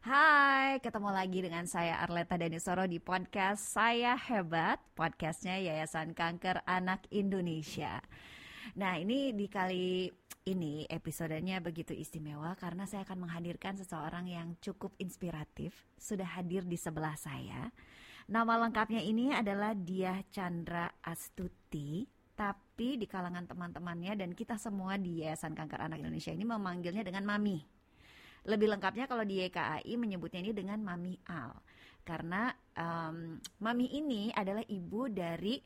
Hai, ketemu lagi dengan saya Arleta Danisoro di podcast Saya Hebat, podcastnya Yayasan Kanker Anak Indonesia. Nah, ini di kali ini episodenya begitu istimewa karena saya akan menghadirkan seseorang yang cukup inspiratif, sudah hadir di sebelah saya. Nama lengkapnya ini adalah Diah Chandra Astuti, tapi di kalangan teman-temannya dan kita semua di Yayasan Kanker Anak Indonesia ini memanggilnya dengan Mami. Lebih lengkapnya kalau di YKAI menyebutnya ini dengan Mami Al. Karena um, Mami ini adalah ibu dari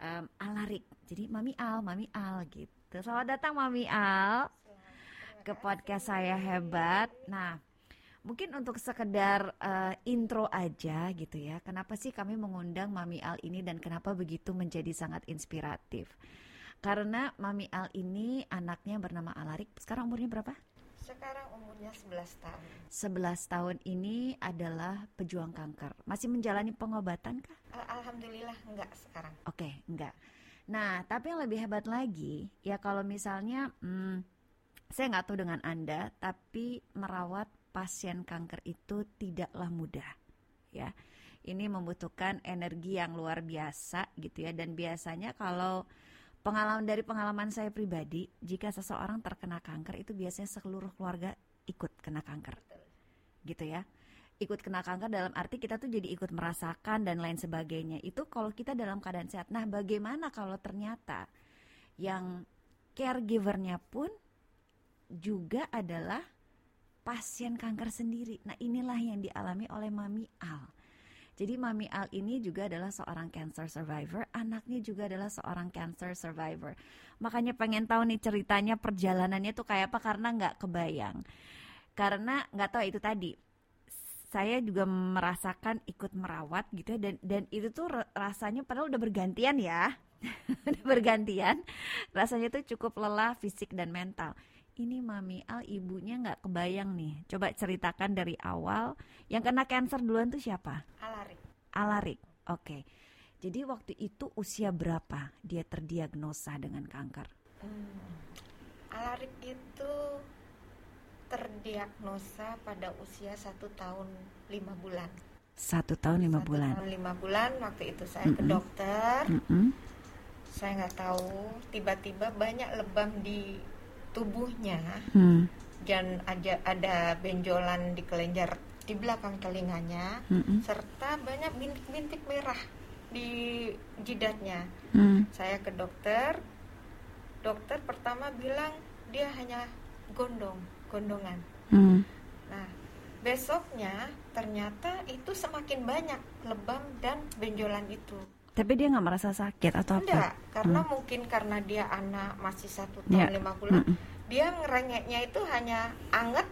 um, Alarik. Jadi Mami Al, Mami Al gitu. Selamat datang Mami Al ke podcast saya hebat. Nah, mungkin untuk sekedar uh, intro aja gitu ya. Kenapa sih kami mengundang Mami Al ini dan kenapa begitu menjadi sangat inspiratif? Karena Mami Al ini anaknya bernama Alarik. Sekarang umurnya berapa? Sekarang umurnya 11 tahun. 11 tahun ini adalah pejuang kanker. Masih menjalani pengobatan kah? Alhamdulillah enggak sekarang. Oke, okay, enggak. Nah, tapi yang lebih hebat lagi, ya kalau misalnya, hmm, saya nggak tahu dengan Anda, tapi merawat pasien kanker itu tidaklah mudah, ya. Ini membutuhkan energi yang luar biasa gitu ya, dan biasanya kalau pengalaman dari pengalaman saya pribadi, jika seseorang terkena kanker itu biasanya seluruh keluarga ikut kena kanker, gitu ya. Ikut kena kanker dalam arti kita tuh jadi ikut merasakan dan lain sebagainya. Itu kalau kita dalam keadaan sehat. Nah, bagaimana kalau ternyata yang caregivernya pun juga adalah pasien kanker sendiri. Nah, inilah yang dialami oleh Mami Al jadi Mami Al ini juga adalah seorang cancer survivor, anaknya juga adalah seorang cancer survivor. Makanya pengen tahu nih ceritanya perjalanannya tuh kayak apa karena nggak kebayang. Karena nggak tahu itu tadi. Saya juga merasakan ikut merawat gitu ya dan dan itu tuh rasanya padahal udah bergantian ya. bergantian. Rasanya tuh cukup lelah fisik dan mental ini Mami Al ibunya nggak kebayang nih. Coba ceritakan dari awal. Yang kena cancer duluan tuh siapa? Alarik. Alarik. Oke. Okay. Jadi waktu itu usia berapa dia terdiagnosa dengan kanker? Hmm. Alarik itu terdiagnosa pada usia satu tahun lima bulan. Satu tahun lima bulan. Tahun lima bulan waktu itu saya mm -mm. ke dokter. Mm -mm. Saya nggak tahu. Tiba-tiba banyak lebam di tubuhnya hmm. dan ada ada benjolan di kelenjar di belakang telinganya hmm. serta banyak bintik-bintik merah di jidatnya. Hmm. Saya ke dokter. Dokter pertama bilang dia hanya gondong, gondongan. Hmm. Nah, besoknya ternyata itu semakin banyak lebam dan benjolan itu. Tapi dia nggak merasa sakit atau Enggak, apa? karena hmm. mungkin karena dia anak masih satu tahun yeah. lima bulan, hmm. dia ngerengeknya itu hanya anget,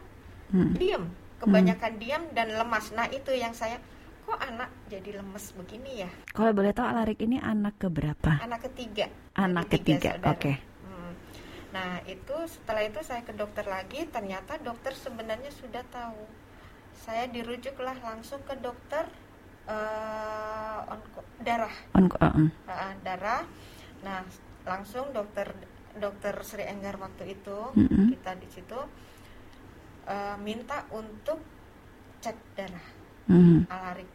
hmm. diem, kebanyakan hmm. diem dan lemas. Nah itu yang saya, kok anak jadi lemes begini ya? Kalau boleh tahu Alarik ini anak keberapa? Anak ketiga. Anak ketiga, ketiga oke. Okay. Hmm. Nah itu setelah itu saya ke dokter lagi, ternyata dokter sebenarnya sudah tahu. Saya dirujuklah langsung ke dokter uh, on darah. On, uh, uh. Uh, darah. Nah langsung dokter dokter Sri Enggar waktu itu mm -hmm. kita di situ uh, minta untuk cek darah. Mm -hmm. alarik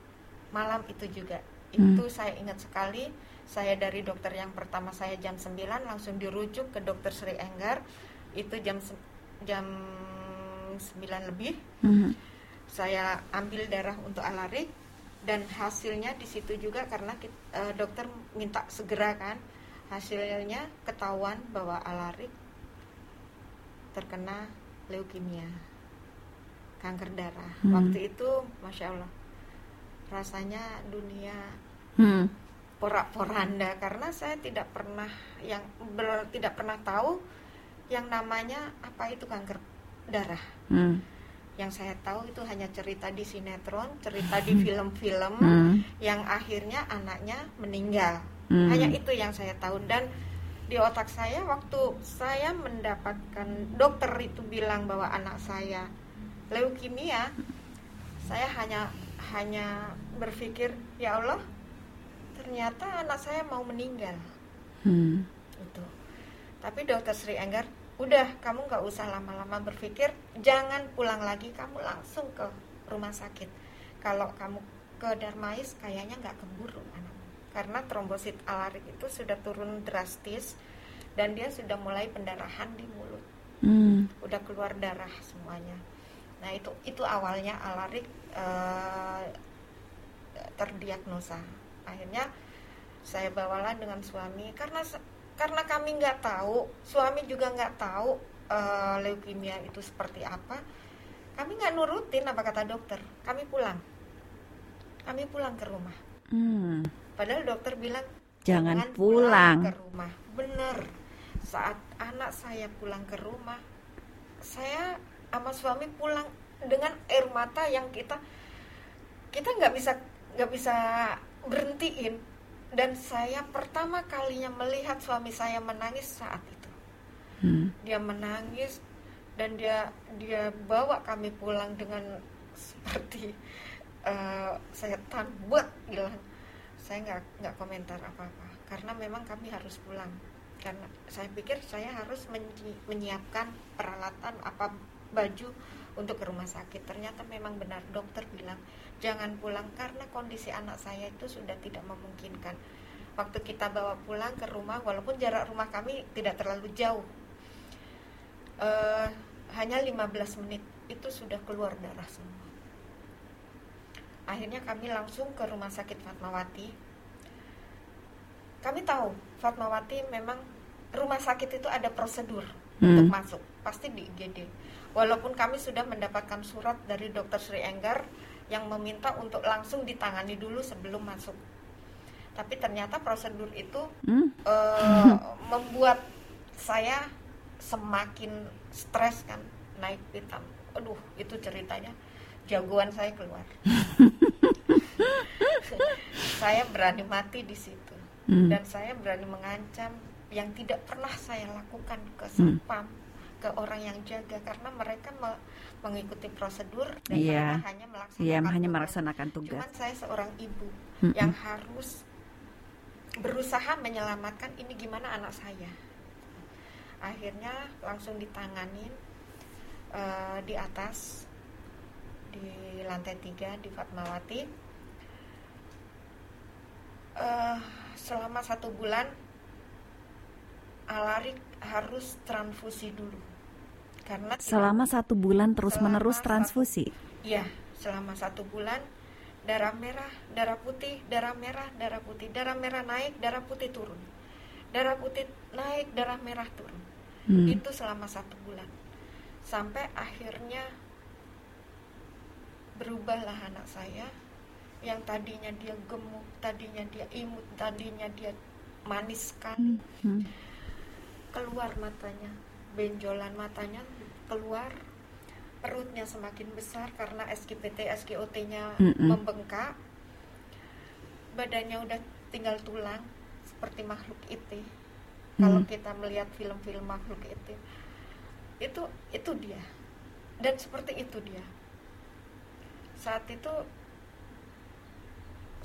malam itu juga. Mm. itu saya ingat sekali saya dari dokter yang pertama saya jam 9 langsung dirujuk ke dokter Sri Enggar. Itu jam jam 9 lebih. Mm saya ambil darah untuk alarik dan hasilnya di situ juga karena kita, uh, dokter minta segera kan hasilnya ketahuan bahwa Alarik terkena leukemia kanker darah hmm. waktu itu masya Allah rasanya dunia hmm. porak-poranda karena saya tidak pernah yang ber, tidak pernah tahu yang namanya apa itu kanker darah hmm yang saya tahu itu hanya cerita di sinetron, cerita di film-film hmm. yang akhirnya anaknya meninggal. Hmm. Hanya itu yang saya tahu dan di otak saya waktu saya mendapatkan dokter itu bilang bahwa anak saya leukemia, saya hanya hanya berpikir ya Allah ternyata anak saya mau meninggal. Hmm. Itu. Tapi dokter Sri Enggar udah kamu nggak usah lama-lama berpikir. Jangan pulang lagi kamu langsung ke rumah sakit. Kalau kamu ke Darmais kayaknya nggak keburu anakmu karena trombosit alarik itu sudah turun drastis dan dia sudah mulai pendarahan di mulut. Hmm. udah keluar darah semuanya. Nah itu itu awalnya alarik uh, terdiagnosa. Akhirnya saya bawalah dengan suami karena karena kami nggak tahu suami juga nggak tahu uh, leukemia itu seperti apa kami nggak nurutin apa kata dokter. Kami pulang. Kami pulang ke rumah. Hmm. padahal dokter bilang jangan, jangan pulang. pulang. ke rumah. Bener. Saat anak saya pulang ke rumah saya sama suami pulang dengan air mata yang kita kita nggak bisa nggak bisa berhentiin dan saya pertama kalinya melihat suami saya menangis saat itu. Hmm. dia menangis dan dia dia bawa kami pulang dengan seperti uh, saya buat bilang saya nggak nggak komentar apa apa karena memang kami harus pulang. Karena saya pikir saya harus menyiapkan peralatan apa baju untuk ke rumah sakit ternyata memang benar dokter bilang jangan pulang karena kondisi anak saya itu sudah tidak memungkinkan. Waktu kita bawa pulang ke rumah walaupun jarak rumah kami tidak terlalu jauh uh, hanya 15 menit itu sudah keluar darah semua. Akhirnya kami langsung ke rumah sakit Fatmawati. Kami tahu Fatmawati memang rumah sakit itu ada prosedur hmm. untuk masuk pasti di IGD walaupun kami sudah mendapatkan surat dari dokter Sri Enggar yang meminta untuk langsung ditangani dulu sebelum masuk tapi ternyata prosedur itu hmm? uh, membuat saya semakin stres kan naik hitam aduh itu ceritanya jagoan saya keluar saya berani mati di situ hmm. dan saya berani mengancam yang tidak pernah saya lakukan ke satpam hmm. Ke orang yang jaga karena mereka me mengikuti prosedur dan yeah. mereka hanya melaksanakan yeah, tugas. hanya melaksanakan tugas. Cuman saya seorang ibu hmm. yang harus berusaha menyelamatkan ini gimana anak saya. Akhirnya langsung ditanganin uh, di atas di lantai tiga di Fatmawati. Uh, selama satu bulan Alarik harus transfusi dulu karena selama satu bulan terus menerus transfusi. Iya, selama satu bulan darah merah, darah putih, darah merah, darah putih, darah merah naik, darah putih turun, darah putih naik, darah merah turun. Hmm. Itu selama satu bulan sampai akhirnya berubahlah anak saya yang tadinya dia gemuk, tadinya dia imut, tadinya dia manis sekali. Hmm keluar matanya benjolan matanya keluar perutnya semakin besar karena SGPT SGOT-nya mm -mm. membengkak. Badannya udah tinggal tulang seperti makhluk itu mm. kalau kita melihat film-film makhluk itu itu itu dia. Dan seperti itu dia. Saat itu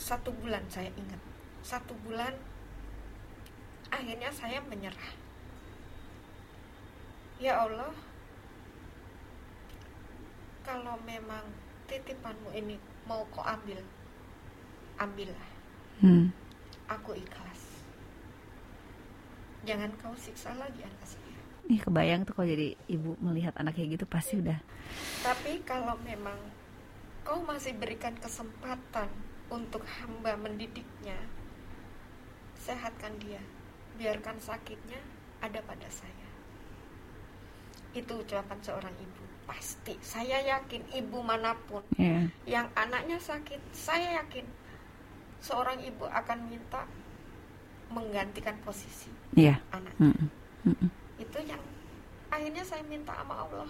satu bulan saya ingat. Satu bulan akhirnya saya menyerah Ya Allah, kalau memang titipanmu ini mau kau ambil, ambillah. Hmm. Aku ikhlas. Jangan kau siksa lagi anak saya. Ih kebayang tuh kalau jadi ibu melihat anak kayak gitu pasti udah. Tapi kalau memang kau masih berikan kesempatan untuk hamba mendidiknya, sehatkan dia. Biarkan sakitnya ada pada saya itu ucapan seorang ibu pasti saya yakin ibu mana pun yeah. yang anaknya sakit saya yakin seorang ibu akan minta menggantikan posisi yeah. anaknya mm -mm. itu yang akhirnya saya minta sama Allah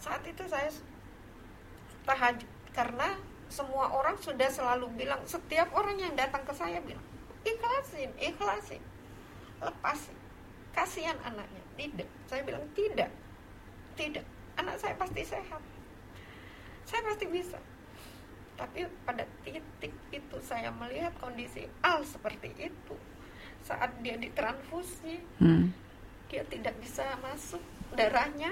saat itu saya tahajud karena semua orang sudah selalu bilang setiap orang yang datang ke saya bilang ikhlasin ikhlasin lepasin kasihan anaknya tidak. Saya bilang tidak. Tidak. Anak saya pasti sehat. Saya pasti bisa. Tapi pada titik itu saya melihat kondisi Al seperti itu. Saat dia ditransfusi hmm. dia tidak bisa masuk darahnya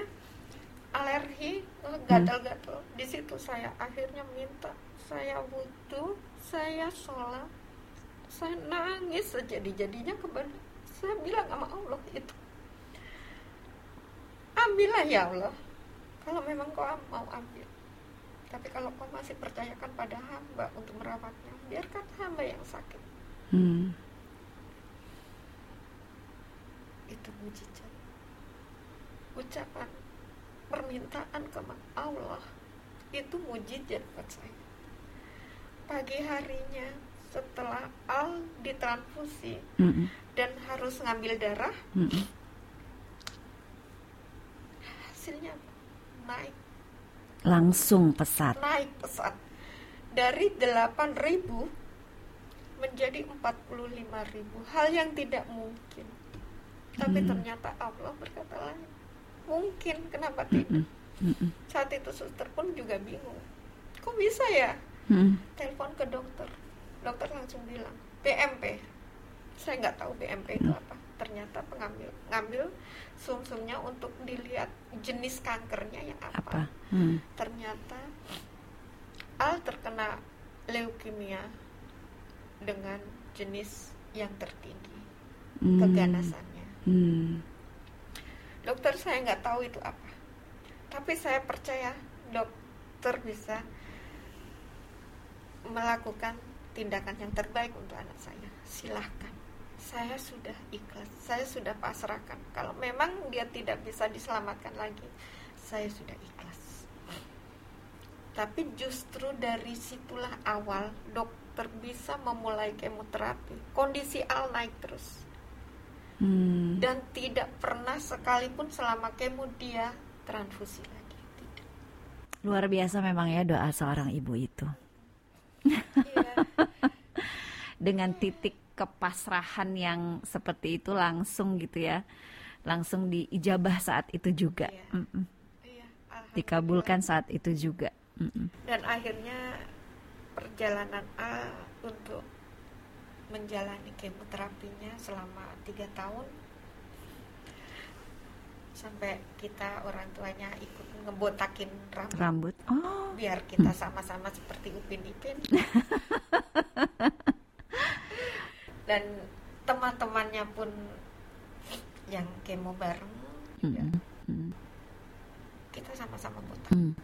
alergi gatal-gatal. Di situ saya akhirnya minta saya butuh saya sholat. Saya nangis sejadi jadinya kepada saya bilang sama Allah itu ambillah ya Allah kalau memang kau mau ambil tapi kalau kau masih percayakan pada hamba untuk merawatnya biarkan hamba yang sakit hmm. itu mujizat ucapan permintaan ke Allah itu mujizat buat saya pagi harinya setelah Al ditransfusi mm -hmm. dan harus ngambil darah mm -hmm. Hasilnya naik. Langsung pesat. Naik pesat. Dari 8000 menjadi 45.000 hal yang tidak mungkin. Tapi hmm. ternyata Allah berkata lain. Mungkin kenapa tidak? Mm -mm. saat itu suster pun juga bingung. Kok bisa ya? Mm. telepon ke dokter. Dokter langsung bilang BMP saya nggak tahu BMP itu apa ternyata pengambil ngambil sum-sumnya untuk dilihat jenis kankernya yang apa, apa? Hmm. ternyata Al terkena leukemia dengan jenis yang tertinggi hmm. keganasannya hmm. dokter saya nggak tahu itu apa tapi saya percaya dokter bisa melakukan tindakan yang terbaik untuk anak saya silahkan saya sudah ikhlas, saya sudah pasrahkan. Kalau memang dia tidak bisa diselamatkan lagi, saya sudah ikhlas. Tapi justru dari situlah awal dokter bisa memulai kemoterapi. Kondisi Al naik terus. Hmm. Dan tidak pernah sekalipun selama kemo dia transfusi lagi. Tidak. Luar biasa memang ya doa seorang ibu itu. Iya. Dengan titik kepasrahan yang seperti itu langsung gitu ya langsung diijabah saat itu juga iya. Mm -mm. Iya, dikabulkan saat itu juga mm -mm. dan akhirnya perjalanan A untuk menjalani kemoterapinya selama tiga tahun sampai kita orang tuanya ikut ngebotakin rambut, rambut. Oh. biar kita sama-sama seperti Upin Ipin dan teman-temannya pun yang kemo bareng juga hmm. kita sama-sama botak. Hmm.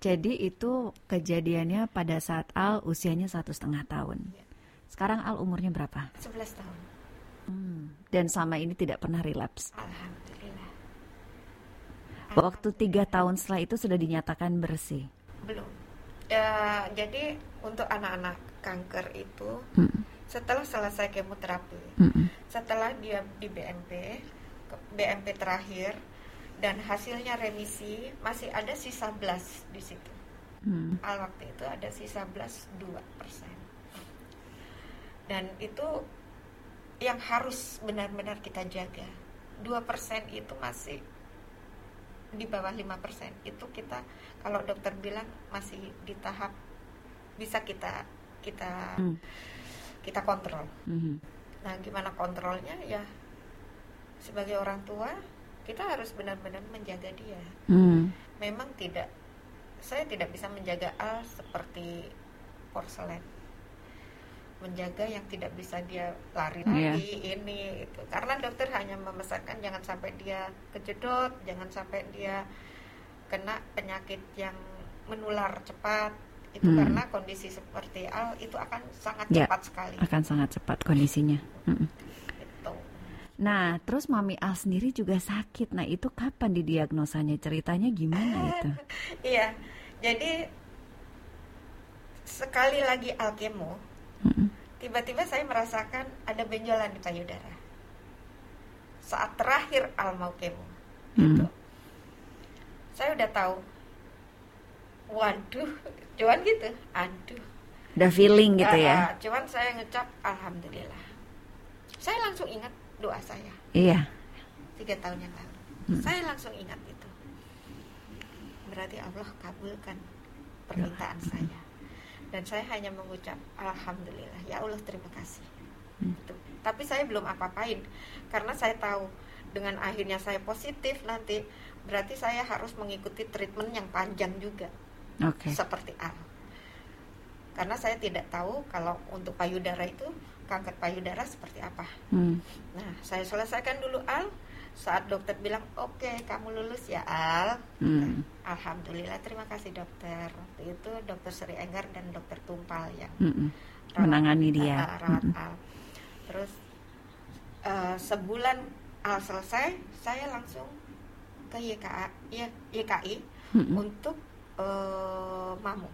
Jadi itu kejadiannya pada saat Al usianya satu setengah tahun. Ya. Sekarang Al umurnya berapa? 11 tahun. Hmm. Dan sama ini tidak pernah relapse. Alhamdulillah. Waktu tiga tahun setelah itu sudah dinyatakan bersih. Belum. Ya, jadi untuk anak-anak kanker itu. Hmm setelah selesai kemoterapi, mm-hmm. setelah dia di BMP, BMP terakhir dan hasilnya remisi masih ada sisa blas di situ. Mm. Al waktu itu ada sisa blas 2 persen. Dan itu yang harus benar-benar kita jaga. 2 persen itu masih di bawah 5 persen. Itu kita kalau dokter bilang masih di tahap bisa kita kita mm kita kontrol. Mm-hmm. Nah, gimana kontrolnya ya? Sebagai orang tua, kita harus benar-benar menjaga dia. Mm. Memang tidak, saya tidak bisa menjaga Al seperti porselen menjaga yang tidak bisa dia lari yeah. lagi ini itu karena dokter hanya memesankan jangan sampai dia kejedot jangan sampai dia kena penyakit yang menular cepat itu hmm. karena kondisi seperti Al itu akan sangat ya, cepat sekali akan sangat cepat kondisinya hmm. nah terus mami Al sendiri juga sakit nah itu kapan didiagnosanya ceritanya gimana itu iya jadi sekali lagi Al kemo hmm. tiba-tiba saya merasakan ada benjolan di payudara saat terakhir Al mau kemo hmm. gitu saya udah tahu waduh cuman gitu. Aduh. Udah feeling gitu uh, ya? uh, cuman saya ngecap alhamdulillah. Saya langsung ingat doa saya. Iya. Tiga tahun yang lalu. Hmm. saya langsung ingat itu. Berarti Allah kabulkan permintaan hmm. saya. Dan saya hanya mengucap alhamdulillah. Ya Allah terima kasih. Hmm. tapi saya belum apa-apain. Karena saya tahu dengan akhirnya saya positif nanti berarti saya harus mengikuti treatment yang panjang juga okay. seperti A karena saya tidak tahu kalau untuk payudara itu kanker payudara seperti apa hmm. nah saya selesaikan dulu Al saat dokter bilang oke okay, kamu lulus ya Al hmm. alhamdulillah terima kasih dokter waktu itu dokter Sri Enggar dan dokter Tumpal yang hmm. menangani dia uh, rawat hmm. Al terus uh, sebulan Al selesai saya langsung ke YKA, YKI mm-hmm. untuk uh, mamu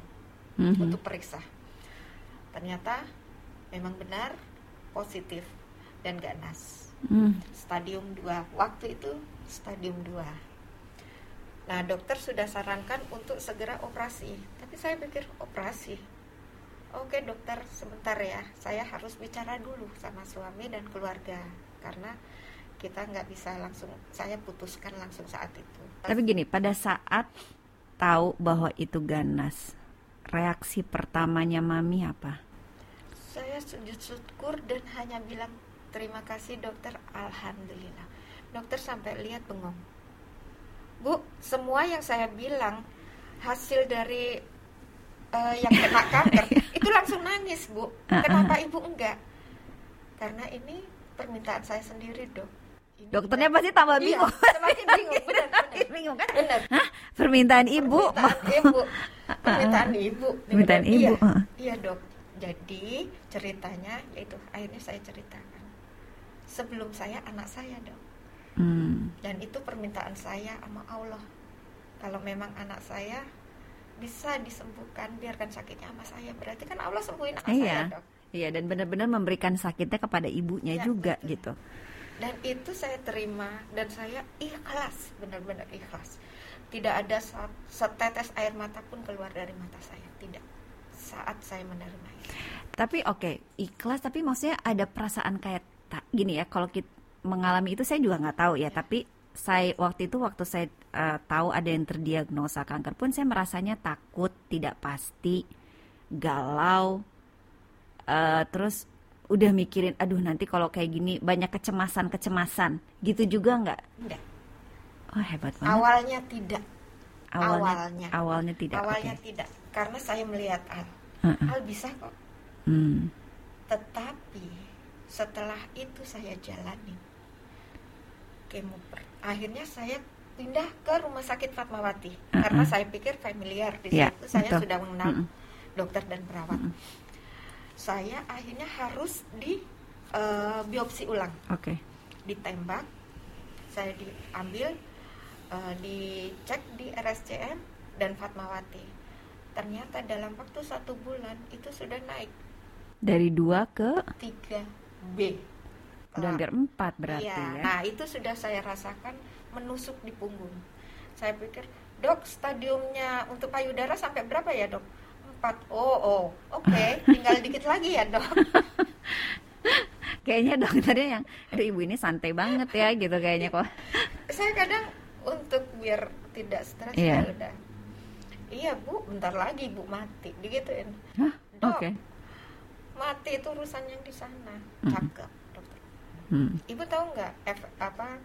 mm-hmm. untuk periksa. Ternyata memang benar positif dan ganas. Mm. Stadium 2. Waktu itu stadium 2. Nah, dokter sudah sarankan untuk segera operasi. Tapi saya pikir operasi. Oke, dokter, sebentar ya. Saya harus bicara dulu sama suami dan keluarga karena kita nggak bisa langsung saya putuskan langsung saat itu. Tapi gini, pada saat tahu bahwa itu ganas, reaksi pertamanya mami apa? Saya sujud syukur dan hanya bilang terima kasih dokter, alhamdulillah. Dokter sampai lihat bengong. Bu, semua yang saya bilang hasil dari uh, yang kena kanker itu langsung nangis, Bu. Kenapa ibu enggak? Karena ini permintaan saya sendiri, dok Dokternya pasti tambah iya, bingung. Iya, semakin bingung, benar, benar. bingung kan? Benar. Hah? Permintaan ibu. Permintaan ibu. Permintaan ibu. Permintaan ibu. Iya, iya dok. Jadi ceritanya yaitu akhirnya saya ceritakan. Sebelum saya anak saya dok. Hmm. Dan itu permintaan saya sama Allah. Kalau memang anak saya bisa disembuhkan, biarkan sakitnya sama saya. Berarti kan Allah sembuhin anak iya. saya dok. Iya, dan benar-benar memberikan sakitnya kepada ibunya ya, juga betul. gitu dan itu saya terima. Dan saya ikhlas benar-benar ikhlas. Tidak ada setetes air mata pun keluar dari mata saya. Tidak. Saat saya menerima itu. Tapi oke okay, ikhlas tapi maksudnya ada perasaan kayak tak gini ya kalau kita mengalami itu saya juga nggak tahu ya tapi saya waktu itu waktu saya uh, tahu ada yang terdiagnosa kanker pun saya merasanya takut tidak pasti galau uh, terus udah mikirin aduh nanti kalau kayak gini banyak kecemasan kecemasan gitu juga nggak? Enggak oh hebat banget. Awalnya tidak. Awalnya awalnya, awalnya tidak awalnya okay. tidak. Karena saya melihat Al. Uh-uh. Al bisa kok. Hmm. tetapi setelah itu saya jalani kemo akhirnya saya pindah ke rumah sakit Fatmawati. Uh-uh. karena saya pikir familiar. Di yeah, situ saya betul. sudah mengenal uh-uh. dokter dan perawat. Uh-uh saya akhirnya harus di uh, biopsi ulang. Oke. Okay. Ditembak, saya diambil, uh, dicek di RSCM dan Fatmawati. Ternyata dalam waktu satu bulan itu sudah naik. Dari dua ke tiga B. Dan hampir empat berarti iya. ya. Nah itu sudah saya rasakan menusuk di punggung. Saya pikir dok stadiumnya untuk payudara sampai berapa ya dok? Empat oh oh oke okay. tinggal dikit lagi ya dok kayaknya dokternya yang aduh ibu ini santai banget ya gitu kayaknya kok saya kadang untuk biar tidak stres yeah. ya udah iya bu bentar lagi bu mati digituin huh? dok okay. mati itu urusan yang di sana mm. cakep dokter mm. ibu tahu nggak apa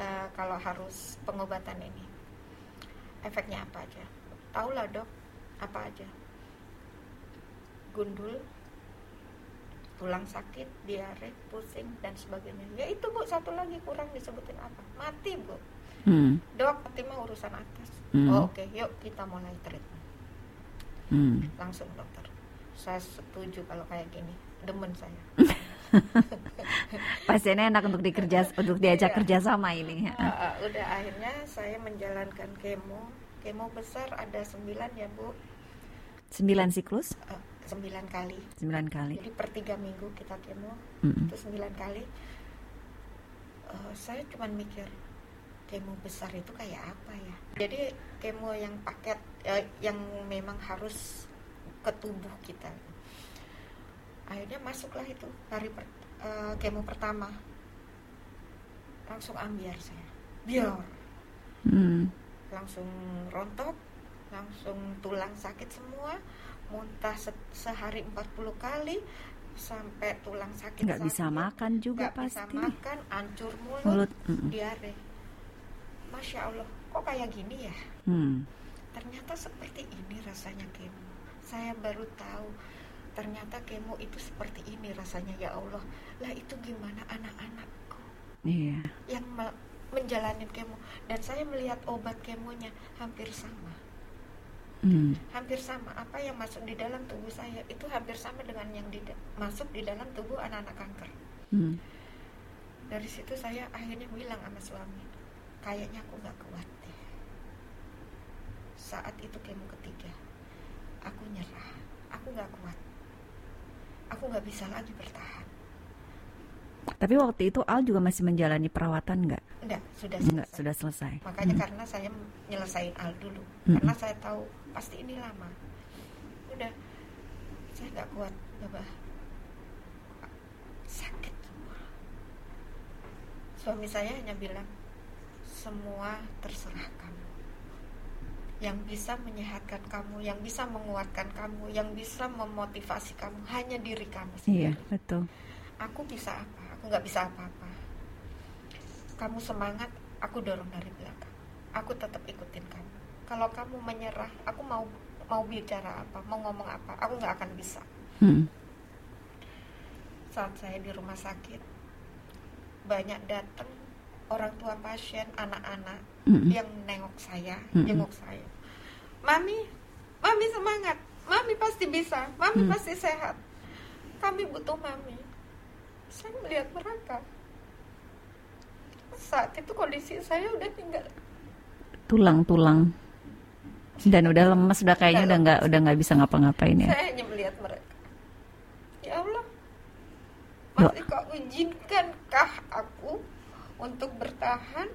uh, kalau harus pengobatan ini efeknya apa aja tahulah dok apa aja gundul tulang sakit, diare, pusing dan sebagainya. Ya itu bu, satu lagi kurang disebutin apa? Mati bu. Hmm. Dok, mati mah urusan atas. Hmm. Oh, Oke, okay. yuk kita mulai treatment. Hmm. Langsung dokter. Saya setuju kalau kayak gini. Demen saya. Pasiennya enak untuk dikerja untuk diajak iya. kerja sama ini. Uh, uh, udah akhirnya saya menjalankan kemo. Kemo besar ada sembilan ya bu. Sembilan siklus? Uh, sembilan kali. Sembilan kali. Jadi per tiga minggu kita kemo mm-hmm. itu sembilan kali. Uh, saya cuma mikir kemo besar itu kayak apa ya? Jadi kemo yang paket uh, yang memang harus ke tubuh kita. Akhirnya masuklah itu hari per, uh, kemo pertama. Langsung ambiar saya. Biar. Mm. langsung rontok langsung tulang sakit semua muntah se sehari 40 kali sampai tulang sakit nggak bisa makan juga nggak pasti. bisa makan ancur mulut, mulut mm -mm. diare. Masya allah kok kayak gini ya? Hmm. ternyata seperti ini rasanya kemo saya baru tahu ternyata kemo itu seperti ini rasanya ya allah. Lah itu gimana anak-anakku? Iya. Yang me- menjalani kemo. Dan saya melihat obat kemonya hampir sama Hmm. hampir sama apa yang masuk di dalam tubuh saya itu hampir sama dengan yang di masuk di dalam tubuh anak-anak kanker. Hmm. dari situ saya akhirnya bilang sama suami kayaknya aku nggak kuat deh. Saat itu kemo ketiga aku nyerah aku nggak kuat. Aku nggak bisa lagi bertahan tapi waktu itu Al juga masih menjalani perawatan nggak? Enggak sudah nggak selesai. sudah selesai. Makanya Hmm. karena saya nyelesain al dulu. Mm-mm. karena saya tahu pasti ini lama. Udah saya nggak kuat. Bapak sakit semua. Suami saya hanya bilang semua terserah kamu. Yang bisa menyehatkan kamu yang bisa menguatkan kamu yang bisa memotivasi kamu hanya diri kamu iya sendiri betul. Aku bisa apa aku nggak bisa apa-apa. Kamu semangat aku dorong dari belakang. Aku tetap ikutin kamu. Kalau kamu menyerah aku mau mau bicara apa mau ngomong apa aku nggak akan bisa. Hmm. saat saya di rumah sakit banyak datang orang tua pasien anak-anak Mm-mm. yang nengok saya Mm-mm. jenguk saya. Mami mami semangat. Mami pasti bisa. Mami Mm. pasti sehat. Kami butuh mami saya melihat mereka. Saat itu kondisi saya udah tinggal. Tulang-tulang. Dan udah lemes udah kayaknya udah nggak udah nggak bisa ngapa-ngapain ya. Saya hanya melihat mereka. Ya Allah. Masih kau izinkankah aku untuk bertahan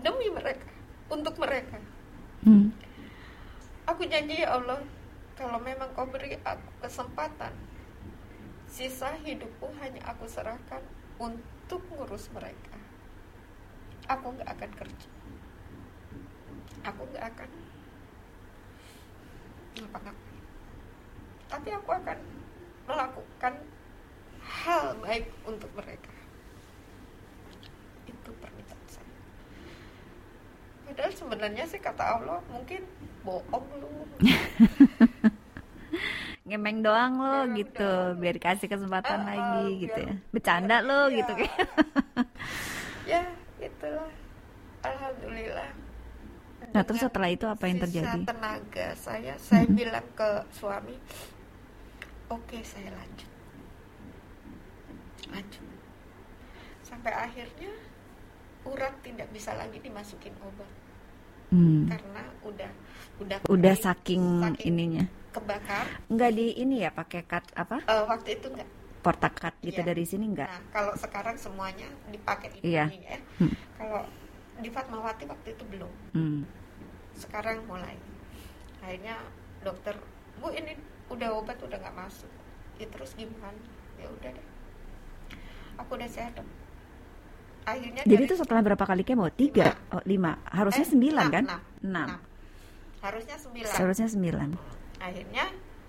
demi mereka untuk mereka? Hmm. Aku janji ya Allah, kalau memang kau beri aku kesempatan, sisa hidupku hanya aku serahkan untuk ngurus mereka. Aku nggak akan kerja. Aku nggak akan ngapa-ngapain. Tapi aku akan melakukan hal baik untuk mereka. Itu permintaan saya. Padahal sebenarnya sih kata Allah mungkin bohong lu. ngemeng doang lo Ngemeng gitu doang. biar kasih kesempatan ah, lagi biar- gitu ya bercanda lo Iya. gitu kayak ya itulah. Alhamdulillah. nah terus Dengan setelah itu apa yang sisa terjadi tenaga saya, saya Mhm. bilang ke suami, oke saya lanjut, lanjut. Sampai akhirnya urat tidak bisa lagi dimasukin obat Hmm. karena udah udah udah kering, saking, ininya kebakar. nggak di ini ya pakai cut apa Eh, waktu itu enggak. portak cut gitu Iya. dari sini nggak Nah, kalau sekarang semuanya dipakai ini Iya. ya. Hmm. Kalau di Fatmawati waktu itu belum. Hmm. Sekarang mulai. Akhirnya dokter, "Bu, ini udah obat udah nggak masuk." Ya terus gimana? Ya udah deh. Aku udah sehat. dong. Akhirnya jadi itu setelah berapa kali kemo tiga oh lima harusnya Eh, sembilan enam, kan enam. enam Enam. harusnya sembilan. seharusnya sembilan Akhirnya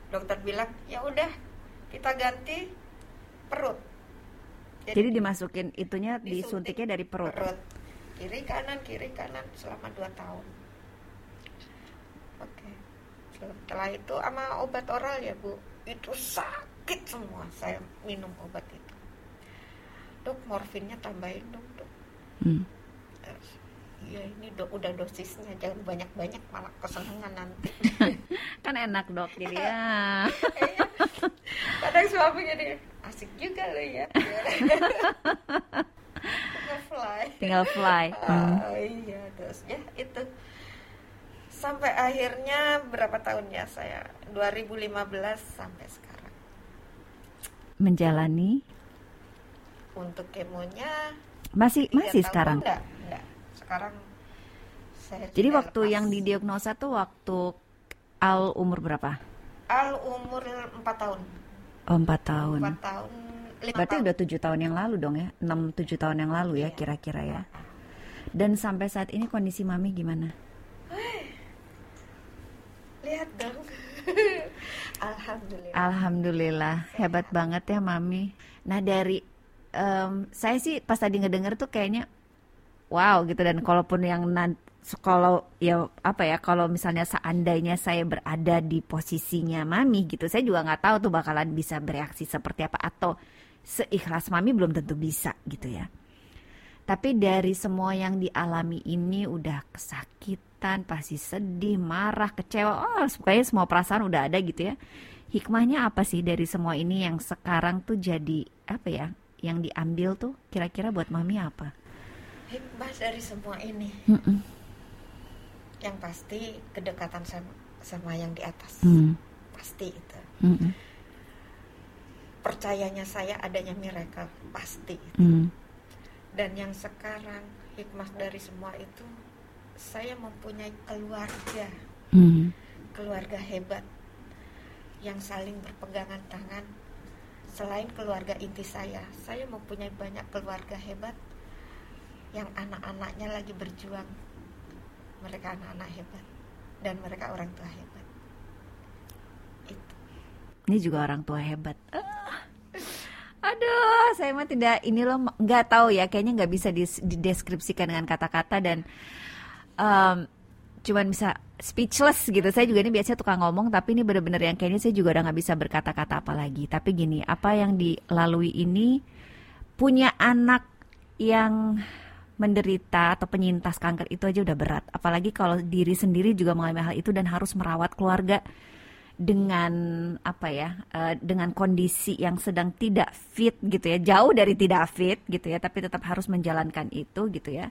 dokter bilang, "Ya udah, kita ganti perut." jadi dimasukin itunya disuntik disuntiknya dari perut. kiri kanan kiri kanan selama 2 tahun. Oke. Setelah itu sama obat oral ya bu. Itu sakit semua saya minum obat itu. Dok morfinnya tambahin dong dok. Hmm. Terus, iya ini dok udah dosisnya jangan banyak banyak malah kesenangan nanti. Kan enak dok jadi ya. Kadang suami jadi asik juga lo ya. Tinggal fly. Hmm. Ah, iya terus ya itu. Sampai akhirnya berapa tahun ya saya? 2015 sampai sekarang. Menjalani? Untuk kemonya masih masih sekarang? enggak. Sekarang saya jadi waktu lepas. yang didiagnosa tuh waktu Al umur berapa? Al umur 4 tahun. Oh empat tahun. 4 tahun 5 berarti tahun. udah tujuh tahun yang lalu dong ya? Enam tujuh tahun yang lalu ya Iya. kira-kira ya. Dan sampai saat ini kondisi mami gimana? Lihat dong. Alhamdulillah. Alhamdulillah, hebat banget ya mami. Nah dari um, saya sih pas tadi ngedenger tuh kayaknya wow gitu. Dan kalaupun yang kalau ya apa ya kalau misalnya seandainya saya berada di posisinya mami gitu saya juga nggak tahu tuh bakalan bisa bereaksi seperti apa. Atau seikhlas mami belum tentu bisa gitu ya. Tapi dari semua yang dialami ini udah kesakitan pasti sedih marah kecewa. Oh pokoknya semua perasaan udah ada gitu ya. Hikmahnya apa sih dari semua ini yang sekarang tuh jadi apa ya yang diambil tuh? Kira-kira buat mami apa hikmah dari semua ini mm -mm. yang pasti kedekatan sama sama yang di atas mm. pasti itu mm -mm. percayanya saya adanya miracle pasti itu. Mm. dan yang sekarang hikmah dari semua itu saya mempunyai keluarga Mm. keluarga hebat yang saling berpegangan tangan selain keluarga inti saya saya mempunyai banyak keluarga hebat yang anak-anaknya lagi berjuang mereka anak-anak hebat dan mereka orang tua hebat itu ini juga orang tua hebat ah. aduh saya mah tidak ini loh nggak tahu ya kayaknya nggak bisa dideskripsikan dengan kata-kata dan um, cuman bisa speechless gitu. Saya juga ini biasanya tukang ngomong, tapi ini benar-benar yang kayaknya saya juga udah nggak bisa berkata-kata apa lagi. Tapi gini, apa yang dilalui ini punya anak yang menderita atau penyintas kanker itu aja udah berat. Apalagi kalau diri sendiri juga mengalami hal itu dan harus merawat keluarga dengan apa ya, uh, dengan kondisi yang sedang tidak fit gitu ya, jauh dari tidak fit gitu ya, tapi tetap harus menjalankan itu gitu ya.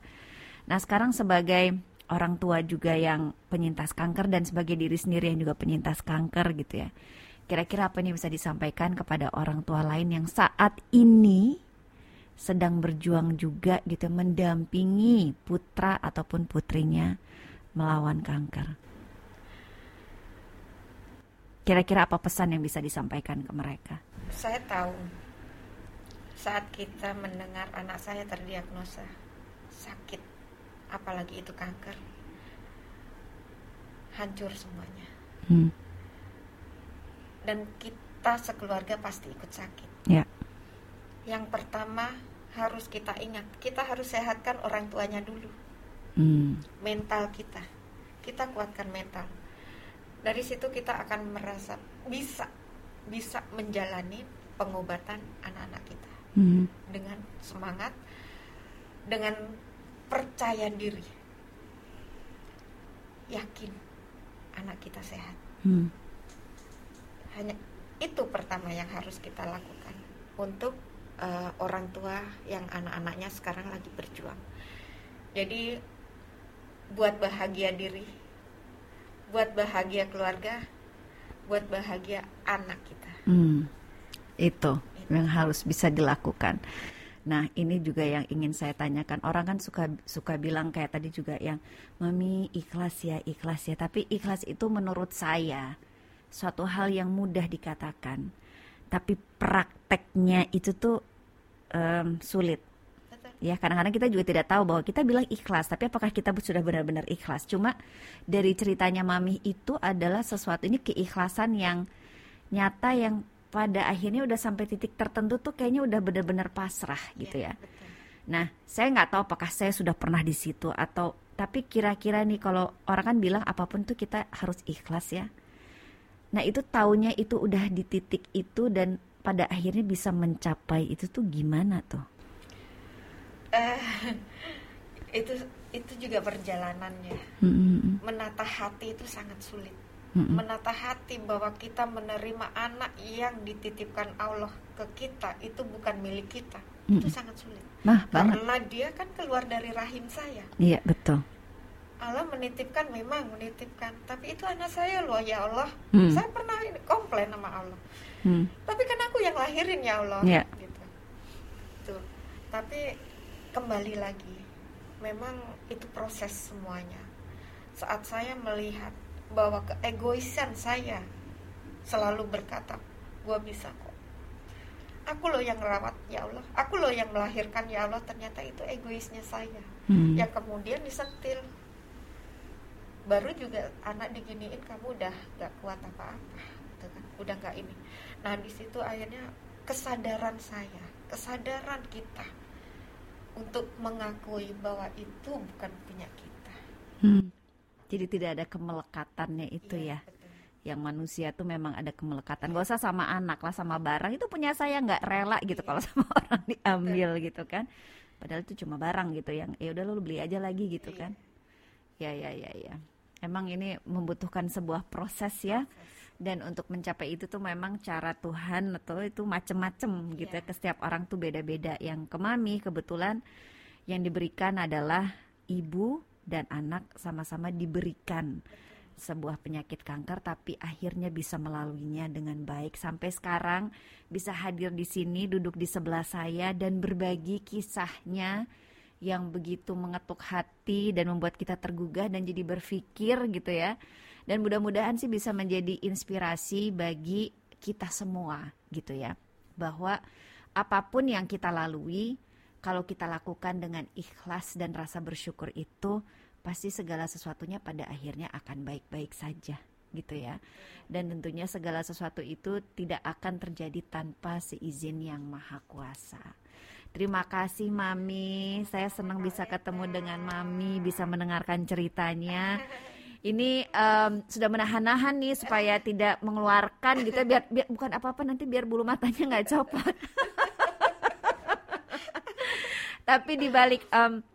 Nah sekarang sebagai orang tua juga yang penyintas kanker dan sebagai diri sendiri yang juga penyintas kanker gitu ya. Kira-kira apa yang bisa disampaikan kepada orang tua lain yang saat ini sedang berjuang juga gitu mendampingi putra ataupun putrinya melawan kanker. Kira-kira apa pesan yang bisa disampaikan ke mereka? Saya tahu saat kita mendengar anak saya terdiagnosa sakit, apalagi itu kanker, hancur semuanya. Hmm. Dan kita sekeluarga pasti ikut sakit. Ya. Yang pertama harus kita ingat. Kita harus sehatkan orang tuanya dulu. Hmm. mental kita. Kita kuatkan mental. Dari situ kita akan merasa bisa bisa menjalani pengobatan anak-anak kita. Hmm. dengan semangat dengan percaya diri. Yakin anak kita sehat. Hmm. hanya itu pertama yang harus kita lakukan untuk uh, orang tua yang anak-anaknya sekarang lagi berjuang. Jadi buat bahagia diri, buat bahagia keluarga, buat bahagia anak kita. Hmm, itu, itu yang harus bisa dilakukan. Nah, ini juga yang ingin saya tanyakan. Orang kan suka suka bilang kayak tadi juga yang mami ikhlas ya, ikhlas ya. Tapi ikhlas itu menurut saya suatu hal yang mudah dikatakan. Tapi prakteknya itu tuh um, sulit. Ya, kadang-kadang kita juga tidak tahu bahwa kita bilang ikhlas, tapi apakah kita sudah benar-benar ikhlas? Cuma dari ceritanya Mami itu adalah sesuatu ini keikhlasan yang nyata yang pada akhirnya udah sampai titik tertentu tuh kayaknya udah benar-benar pasrah gitu ya. ya. Nah, saya nggak tahu apakah saya sudah pernah di situ atau tapi kira-kira nih kalau orang kan bilang apa pun tuh kita harus ikhlas ya. Nah, itu taunya itu udah di titik itu dan pada akhirnya bisa mencapai itu tuh gimana tuh? Uh, itu itu juga perjalanannya. Mm-hmm. Menata hati itu sangat sulit. Mm-hmm. Menata hati bahwa kita menerima anak yang dititipkan Allah ke kita itu bukan milik kita. Mm-hmm. Itu sangat sulit. Nah, karena banget. dia kan keluar dari rahim saya. Iya, betul. Allah menitipkan memang menitipkan, tapi itu anak saya loh ya Allah. Hmm. Saya pernah komplain sama Allah Hmm. Tapi kan aku yang lahirin ya Allah. Yeah. Gitu. Tuh. Tapi kembali lagi, memang itu proses semuanya. Saat saya melihat bahwa keegoisan saya selalu berkata, gua bisa kok. Aku loh yang rawat ya Allah. Aku loh yang melahirkan ya Allah. Ternyata itu egoisnya saya. Hmm. Yang kemudian disentil. Baru juga anak diginiin kamu udah gak kuat apa-apa gitu kan. Udah nggak ini. Nah di situ akhirnya kesadaran saya kesadaran kita untuk mengakui bahwa itu bukan punya kita. Hmm. jadi tidak ada kemelekatannya itu Iya, ya. betul. yang manusia tuh memang ada kemelekatan. Gak usah sama anak lah sama barang. Itu punya saya nggak rela gitu Iya. kalau sama orang diambil gitu kan. Padahal itu cuma barang gitu yang ya udah lu beli aja lagi gitu Iya. kan ya ya ya ya. Emang ini membutuhkan sebuah proses ya. Dan untuk mencapai itu tuh memang cara Tuhan atau itu macem-macem gitu ya. Iya. ke setiap orang tuh beda-beda. Yang ke mami kebetulan yang diberikan adalah ibu dan anak sama-sama diberikan sebuah penyakit kanker tapi akhirnya bisa melaluinya dengan baik. Sampai sekarang bisa hadir di sini duduk di sebelah saya dan berbagi kisahnya yang begitu mengetuk hati dan membuat kita tergugah dan jadi berpikir gitu ya. Dan mudah-mudahan sih bisa menjadi inspirasi bagi kita semua gitu ya. Bahwa apa pun yang kita lalui kalau kita lakukan dengan ikhlas dan rasa bersyukur itu pasti segala sesuatunya pada akhirnya akan baik-baik saja gitu ya. Dan tentunya segala sesuatu itu tidak akan terjadi tanpa seizin yang maha kuasa Terima kasih Mami, saya senang bisa ketemu dengan Mami, bisa mendengarkan ceritanya. Ini em, sudah menahan-nahan nih supaya tidak mengeluarkan gitu ya, biar, biar bukan apa-apa nanti biar bulu matanya nggak copot. Tapi dibalik em,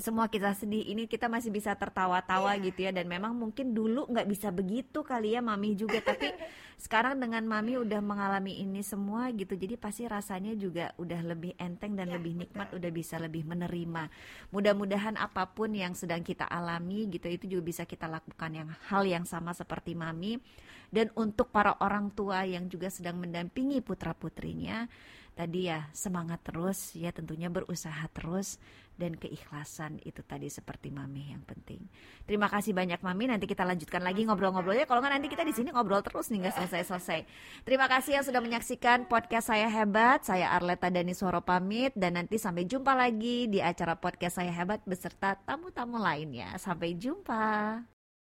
semua kita sedih ini kita masih bisa tertawa-tawa gitu ya. Dan memang mungkin dulu nggak bisa begitu kali ya mami juga. Tapi sekarang dengan mami udah mengalami ini semua gitu jadi pasti rasanya juga udah lebih enteng dan Ya, lebih nikmat betul. udah bisa lebih menerima. Mudah-mudahan apa pun yang sedang kita alami gitu itu juga bisa kita lakukan yang hal yang sama seperti mami. Dan untuk para orang tua yang juga sedang mendampingi putra putrinya tadi ya semangat terus ya tentunya berusaha terus dan keikhlasan itu tadi seperti mami yang penting. Terima kasih banyak mami. Nanti kita lanjutkan lagi ngobrol-ngobrolnya. Kalau nggak nanti kita di sini ngobrol terus nih nggak selesai-selesai. Terima kasih yang sudah menyaksikan podcast saya hebat. Saya Arleta Dani Suara pamit dan nanti sampai jumpa lagi di acara podcast saya hebat beserta tamu-tamu lainnya. Sampai jumpa.